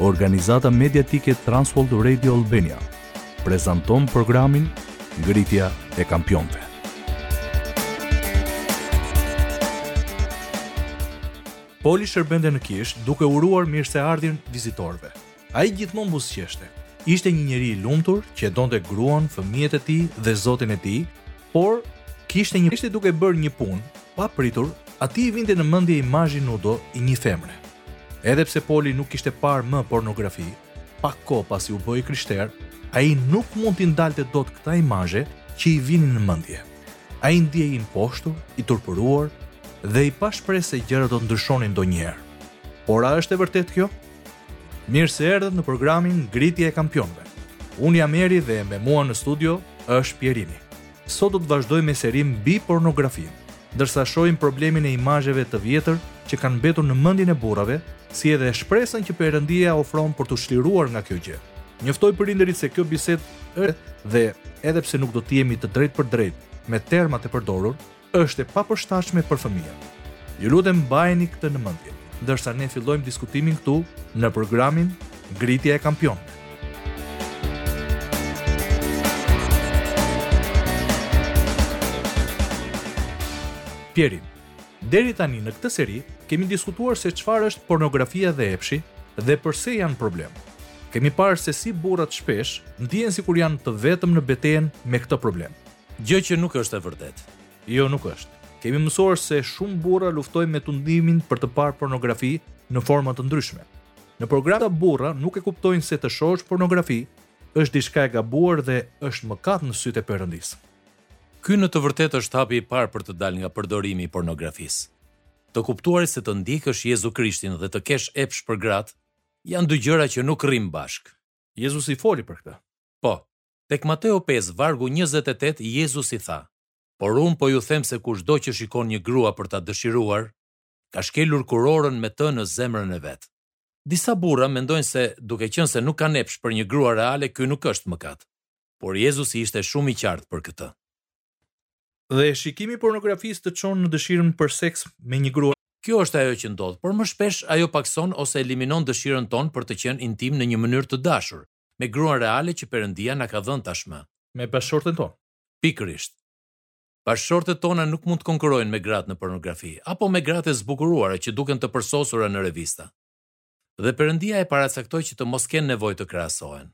Organizata mediatike Transworld Radio Albania prezanton programin Ngritja e Kampionëve. Poli shërbente në kishë duke uruar mirëseardhjen vizitorëve. Ai gjithmonë buzëqeshte. Ishte një njeri i lumtur që e donte gruan, fëmijët e tij dhe Zotin e tij, por kishte një ishte duke bërë një punë, papritur, atij i vinte në mendje imazhi nudo i një femre. Edhe pse Poli nuk kishte parë më pornografi, pak kohë pasi u bë i krishterë, ai nuk mund t'i ndalte dot këta imazhe që i vinin në mendje. Ai ndihej i mposhtur, i turpëruar dhe i pashpresë se gjërat do të ndryshonin ndonjëherë. Por a është e vërtetë kjo? Mirë se erdhët në programin Ngritja e Kampionëve. Unë jam Eri dhe me mua në studio është Pjerini. Sot do të vazhdojmë me serinë mbi pornografinë, ndërsa shohim problemin e imazheve të vjetër që kanë mbetur në mendjen e burrave, si edhe shpresën që Perëndia ofron për t'u çliruar nga kjo gjë. Njoftoj prindërit se kjo bisedë është dhe edhe pse nuk do të jemi të drejtpërdrejtë me termat e përdorur, është e papërshtatshme për fëmijët. Ju lutem mbajeni këtë në mendje, ndërsa ne fillojmë diskutimin këtu në programin Ngritja e Kampionëve. Pjerin, deri tani në këtë seri kemi diskutuar se çfarë është pornografia dhe epshi dhe përse janë problem. Kemi parë se si burrat shpesh ndihen sikur janë të vetëm në betejën me këtë problem. Gjë që nuk është e vërtetë. Jo, nuk është. Kemi mësuar se shumë burra luftojnë me tundimin për të parë pornografi në forma të ndryshme. Në programta burra nuk e kuptojnë se të shohësh pornografi është diçka e gabuar dhe është mëkat në sytë e Perëndisë. Ky në të vërtetë është hapi i parë për të dalë nga përdorimi i pornografisë. Të kuptuarit se të ndjekësh Jezu Krishtin dhe të kesh epsh për gratë janë dy gjëra që nuk rrinë bashkë. Jezusi foli për këtë. Po, tek Mateu pesë vargu njëzet e tetë Jezusi tha, Por unë po ju them se kushdo që shikon një grua për ta dëshiruar, ka shkelur kurorën me të në zemrën e vet. Disa burra mendojnë se duke qenë se nuk kanë epsh për një grua reale ky nuk është mëkat. Por Jezusi ishte shumë i qartë për këtë. Dhe shikimi i pornografisë të çon në dëshirën për seks me një grua. Kjo është ajo që ndodh, por më shpesh ajo pakëson ose eliminon dëshirën tonë për të qenë intim në një mënyrë të dashur, Me gruan reale që Perëndia na ka dhënë tashmë. Me bashkëshorten tonë. Pikërisht. Bashkëshortet tona nuk mund të konkurrojnë me gratë në pornografi, apo me gratë e zbukuruara që duken të përsosura në revista. Dhe Perëndia e paracaktoi që të mos kenë nevojë të krahasohen.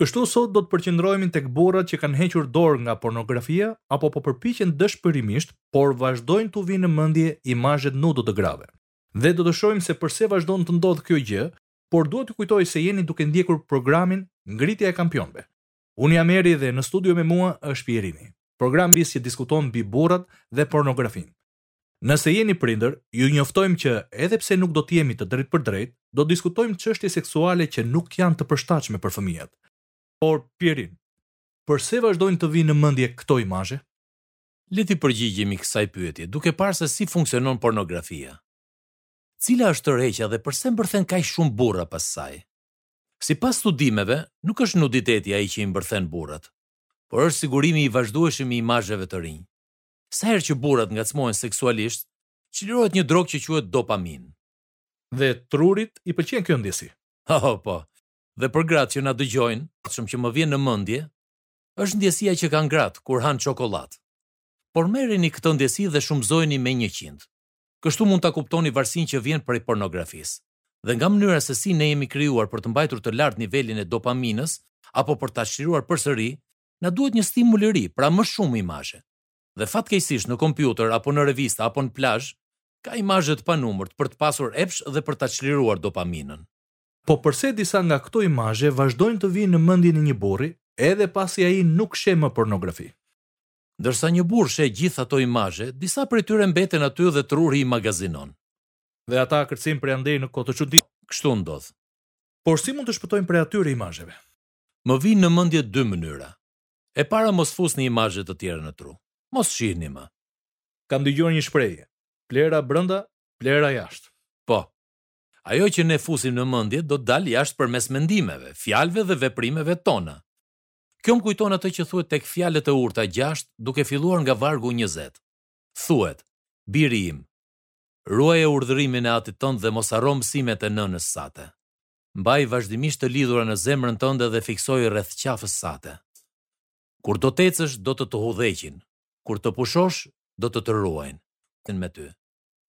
Kështu sot do të përqendrohemi tek burrat që kanë hequr dorë nga pornografia apo po përpiqen dëshpërimisht, por vazhdojnë t'u vijnë në mendje imazhet nudo të grave. Dhe do të shohim se përse vazhdon të ndodhë kjo gjë, por dua t'ju kujtoj se jeni duke ndjekur programin Ngritja e Kampionëve. Unë jam Eri dhe në studio me mua është Pierini, program bis që diskuton mbi burrat dhe pornografinë. Nëse jeni prindër, ju njoftojmë që edhe pse nuk do të jemi të drejtpërdrejtë, do të diskutojmë çështje seksuale që nuk janë të përshtatshme për fëmijët. Por Pierin, përse vazhdojnë të vijnë në mendje këto imazhe? Le t'i përgjigjemi kësaj pyetje, duke parë se si funksionon pornografia. Cila është tërheqja dhe përse mbërthen kaq shumë burra pas saj? Sipas studimeve, nuk është nuditeti ai që i mbërthen burrat, por është sigurimi i vazhdueshëm i imazheve të rinj. Sa herë që burrat ngacmohen seksualisht, çlirohet një drogë që quhet dopaminë. Dhe trurit i pëlqen kjo ndjesi. Oh, po. Dhe për gratë që na dëgjojnë, shembulli që më vjen në mendje, është ndjesia që kanë gratë kur hanë çokollatë. Por merreni këtë ndjesi dhe shumëzojeni me njëqind. Kështu mund ta kuptoni varësinë që vjen prej pornografisë. Dhe nga mënyra se si ne jemi krijuar për të mbajtur të lartë nivelin e dopaminës apo për ta çliruar përsëri, na duhet një stimul i ri, pra më shumë imazhe. Dhe fatkeqësisht në kompjuter apo në revista apo në plazh, ka imazhe të panumërt për të pasur epsh dhe për ta çliruar dopaminën. Po përse disa nga këto imazhe vazhdojnë të vijnë në mendjen e një burri edhe pasi ai nuk sheh më pornografi? Ndërsa një burrë sheh gjithë ato imazhe, disa prej tyre mbeten aty dhe truri i magazinon. Dhe ata kërcejnë prej andej në kohë të çuditshme. Kështu ndodh. Por si mund të shpëtojmë prej atyre imazheve? Më vijnë në mendje dy mënyra. E para mos fusni imazhe të tjera në tru. Mos shihni më. Kam dëgjuar një shprehje, Plehra brenda, plehra jashtë. Po. Ajo që ne fusim në mendje do të dalë jashtë përmes mendimeve, fjalëve dhe veprimeve tona. Kjo më kujton atë që thuhet tek Fjalët e urta, gjashtë, duke filluar nga vargu njëzet. Thuhet, Biri im, ruaje urdhërimin e Atit tënd dhe mos harro mësimet e nënës sate. Mbaji vazhdimisht të lidhura në zemrën tënde dhe fiksoji rreth qafës sate. Kur do të ecësh, do të të udhëheqin, kur të pushosh, do të të ruajnë me ty.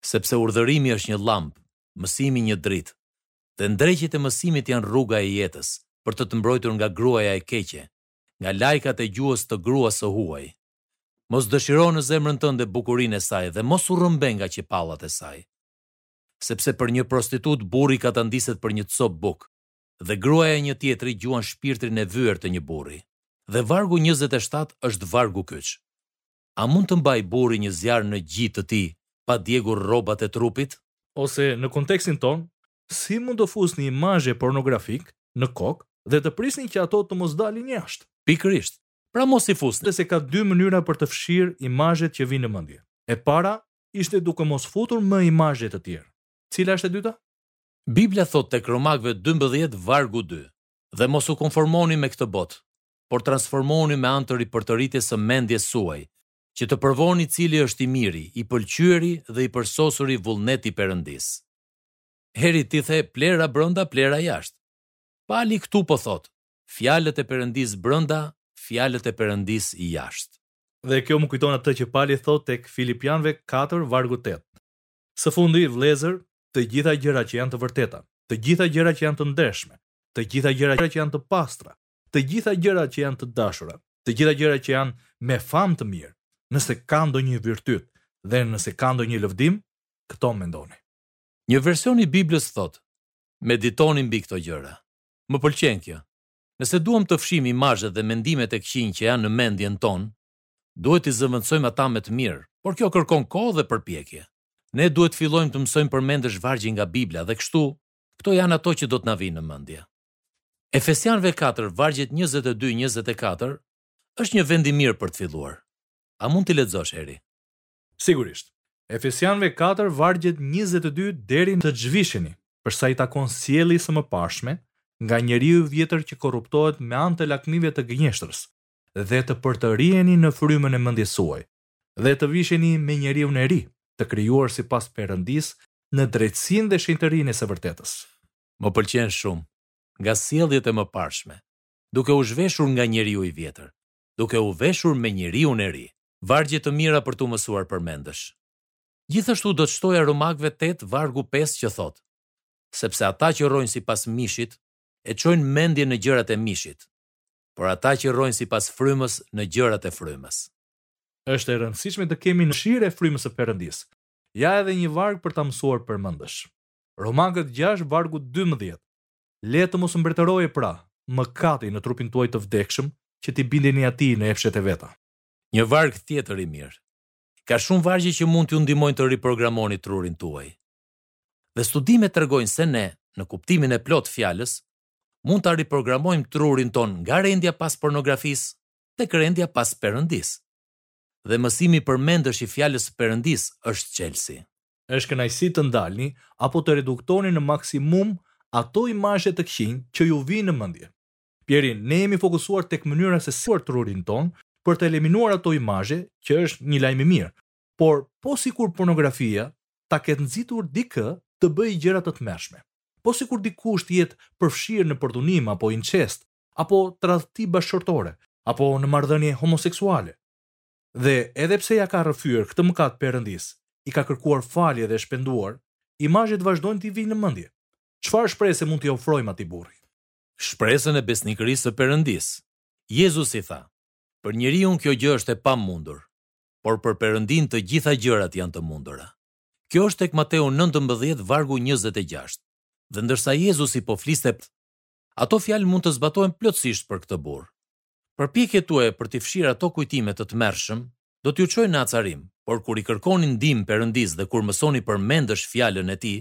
Sepse urdhërimi është një llampë, mësimi një dritë. dhe ndreqjet e mësimit janë rruga e jetës për të të mbrojtur nga gruaja e keqe, nga lajkat e gjuhës të gruas së huaj. Mos dëshiro në zemrën tënde bukurinë e saj dhe mos u rrëmbe nga qepallat e saj. Sepse për një prostitutë burri katandiset për një copë bukë, dhe gruaja e një tjetri gjuan shpirtrin e vyer të një burri. Dhe vargu njëzet e shtatë është vargu kyç. A mund të mbajë burri një zjarr në gji të tij pa djegur rrobat e trupit? Ose në kontekstin tonë, si mund të fusni imazhe pornografikë në kokë dhe të prisni që ato të mos dalin jashtë? Pikërisht. Pra mos i fusni. Mendoj se ka dy mënyra për të fshirë imazhet që vijnë në mendje. E para ishte duke mos futur më imazhe të tjerë. Cila është e dyta? Bibla thotë tek Romakëve dymbëdhjetë vargu dy, Dhe mos u konformoni me këtë botë, por transformohuni me anë të ripërtëritjes së mendjes suaj, që të provoni cili është i miri, i pëlqyeri dhe i përsosuri vullnet i Perëndisë. Eri, ti the plehra brenda plehra jashtë. Pali këtu po thotë, fjalët e Perëndisë brenda, fjalët e Perëndisë jashtë. Dhe kjo më kujton atë që Pali thotë tek Filipianëve katër vargu tetë. Së fundi, vëllezër, të gjitha gjërat që janë të vërteta, të gjitha gjërat që janë të ndershme, të gjitha gjërat që janë të pastra, të gjitha gjërat që janë të dashura, të gjitha gjërat që janë me famë të mirë, nëse ka ndonjë virtyt dhe nëse ka ndonjë lëvdim, këto mendoni. Një version i Biblës thotë, Meditoni mbi këto gjëra. Më pëlqen kjo. Nëse duam të fshijmë imazhet dhe mendimet e këqij që janë në mendjen tonë, duhet t'i zëvendësojmë ata me të mirë, por kjo kërkon kohë dhe përpjekje. Ne duhet të fillojmë të mësojmë përmendësh vargje nga Bibla dhe kështu, këto janë ato që do të na vijnë në mendje. Efesianëve katër, vargjet njëzet e dy, njëzet e katër, është një vend i mirë për të filluar. A mund t'i lexosh, Eri? Sigurisht. Efesianëve katër, vargjet njëzet e dy deri në. Të zhvisheni, për sa i takon sjelljes së mëparshme, nga njeriu i vjetër që korruptohet me anë të lakmive të gënjeshtrës, dhe të përtëriheni në frymën e mendjes suaj, dhe të visheni me njeriun e ri, të krijuar sipas Perëndisë në drejtësinë dhe shenjtërinë e së vërtetës. Më pëlqen shumë, nga sjelljet e mëparshme, duke u zhveshur nga njeriu i vjetër, duke u veshur me njeriun e ri. Vargje të mira për t'u mësuar përmendësh. Gjithashtu do të shtoja Romakëve tetë vargu pesë që thotë, Sepse ata që rrojnë sipas mishit, e çojnë mendjen në gjërat e mishit, por ata që rrojnë sipas frymës në gjërat e frymës. Është e rëndësishme të kemi mendësi të frymës së Perëndisë. Ja edhe një varg për ta mësuar përmendësh. Romakët gjashtë vargu dymbëdhjetë Le të mos mbretërojë pra, mëkati në trupin tuaj të vdekshëm, që t'i bindeni atij në epshet e veta. Një varg tjetër i mirë. Ka shumë vargje që mund t'ju ndihmojnë të riprogramoni trurin tuaj. Dhe studimet tregojnë se ne, në kuptimin e plotë të fjalës, mund ta riprogramojmë trurin tonë nga rendja pas pornografisë tek rendja pas Perëndisë. Dhe mësimi përmendësh i fjalës së Perëndisë është çelësi. Është kënaqësi të ndalni apo të reduktoni në maksimum ato imazhe të këqinj që ju vijnë në mendje. Pierin, ne jemi fokusuar tek mënyra se si trurin tonë për të eliminuar ato imazhe, që është një lajm i mirë, por po sikur pornografia ta ketë nxitur dikë të bëjë gjëra të tmerrshme. Po sikur dikush të jetë përfshirë në përdhunim apo incest, apo tradhti bashkëshortore, apo në marrëdhënie homoseksuale. Dhe edhe pse ia ka rrëfyer këtë mëkat Perëndisë, i ka kërkuar falje dhe është penduar, imazhet vazhdojnë t'i vijnë në mendje. Çfarë shprese mund t'i ofrojmë atij burri? Shpresën e besnikërisë së Perëndisë. Jezusi tha, Për njeriun kjo gjë është e pamundur, por për Perëndinë të gjitha gjërat janë të mundura. Kjo është tek Mateu nëntëmbëdhjetë vargu njëzet e gjashtë. Dhe ndërsa Jezusi po fliste, ato fjalë mund të zbatohen plotësisht për këtë burrë. Përpjekjet tuaja për t'i fshirë ato kujtime të tmerrshëm, do t'ju çojnë në acarim, por kur i kërkoni ndihmë Perëndisë dhe kur mësoni përmendësh Fjalën e Tij,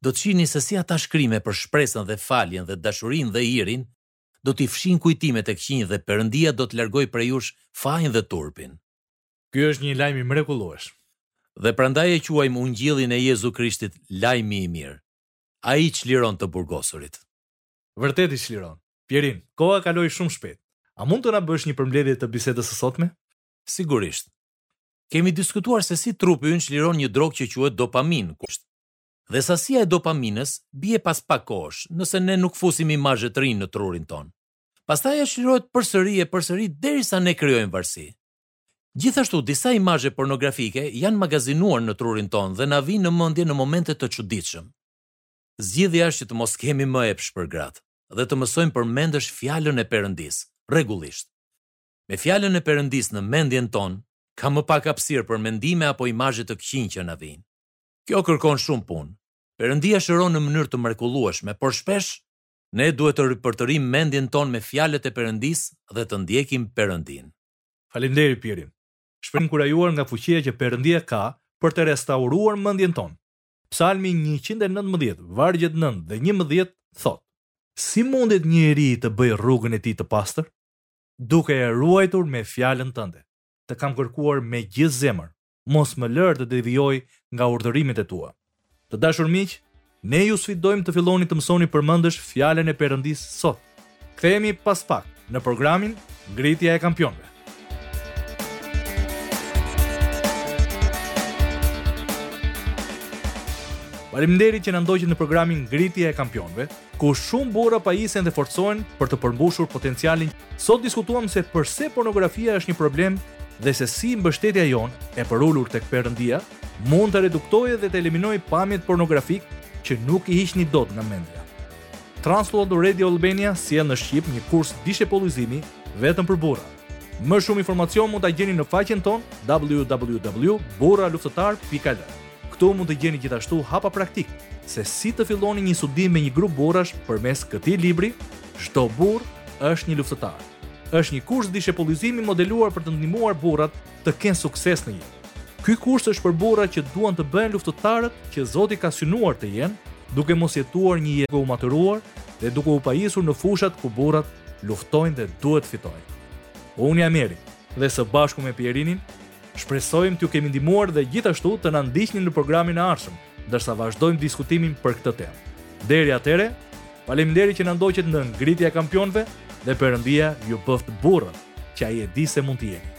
do të shihni se si ata shkrime për shpresën dhe faljen dhe dashurinë dhe hirin, do t'i fshijnë kujtimet e këqinj dhe Perëndia do të largojë prej jush fajin dhe turpin. Ky është një lajm i mrekullueshëm. Dhe prandaj e quajmë Ungjillin e Jezu Krishtit Lajmi i Mirë. Ai çliron të burgosurit. Vërtet i çliron. Pierin, koha kaloi shumë shpejt. A mund të na bësh një përmbledhje të bisedës së sotme? Sigurisht. Kemi diskutuar se si trupi ynë çliron një drogë që quhet dopaminë. Dhe sasia e dopaminës bie pas pak kohësh, nëse ne nuk fusim imazhe të rinj në trurin tonë. Pastaj ajo çlirohet përsëri e përsëri derisa ne krijojmë varësi. Gjithashtu, disa imazhe pornografike janë magazinuar në trurin tonë dhe na vijnë në mendje në momente të çuditshëm. Zgjidhja është që të mos kemi më epsh për gratë. dhe të mësojmë përmendësh fjalën e Perëndisë rregullisht. Me fjalën e Perëndisë në mendjen tonë, ka më pak hapësirë për mendime apo imazhe të këqinj që na vijnë. Kjo kërkon shumë punë. Perëndia shëron në mënyrë të mrekullueshme, por shpesh ne duhet të ripërtërijmë mendjen tonë me fjalët e Perëndisë dhe të ndjekim Perëndinë. Faleminderit Pierin. Shprehem i inkurajuar nga fuqia që Perëndia ka për të restauruar mendjen tonë. Psalmi njëqind e nëntëmbëdhjetë, vargjet nëntë dhe njëmbëdhjetë, thotë, Si mundet një njeri të bëjë rrugën e tij të pastër? Duke e ruajtur me fjalën tënde, të kam kërkuar me gjithë zemër, mos më lër të devijoj nga urdhërimet e tua. Të dashur miq, ne ju sfidojmë të filloni të mësoni përmendësh Fjalën e Perëndisë sot. Kthehemi pas pak në programin Ngritja e Kampionëve. Faleminderit që na ndoqët në programin Ngritja e Kampionëve, ku shumë burra pajisen dhe forcohen për të përmbushur potencialin. Sot diskutuam se përse pornografia është një problem dhe se si mbështetja jonë e përulur tek Perëndia mund të reduktojë dhe të eliminojë pamjet pornografike që nuk i hiqni dot nga mendja. Transworld Radio Albania sjell në shqip një kurs dishepullizimi vetëm për burra. Më shumë informacion mund ta gjeni në faqen tonë www.burraluftëtar.al. Këtu mund të gjeni gjithashtu hapa praktikë se si të filloni një studim me një grup burrash përmes këtij libri, Çdo burrë është një luftëtar. Është një kurs dishepullizimi modeluar për të ndihmuar burrat të kenë sukses në jetë. Ky kurs është për burra që duan të bëhen luftëtarët që Zoti ka synuar të jenë, duke mos jetuar një jetë u maturuar dhe duke u pajisur në fushat ku burrat luftojnë dhe duhet të fitojnë. Unë jam Eri dhe së bashku me Pierinin shpresojmë t'ju kemi ndihmuar dhe gjithashtu të na ndiqni në programin e ardhshëm, ndërsa vazhdojmë diskutimin për këtë temë. Deri atëherë, faleminderit që na ndoqët në ngritja e kampionëve dhe Perëndia ju bëftë burrat që ai e di se mund të jeni.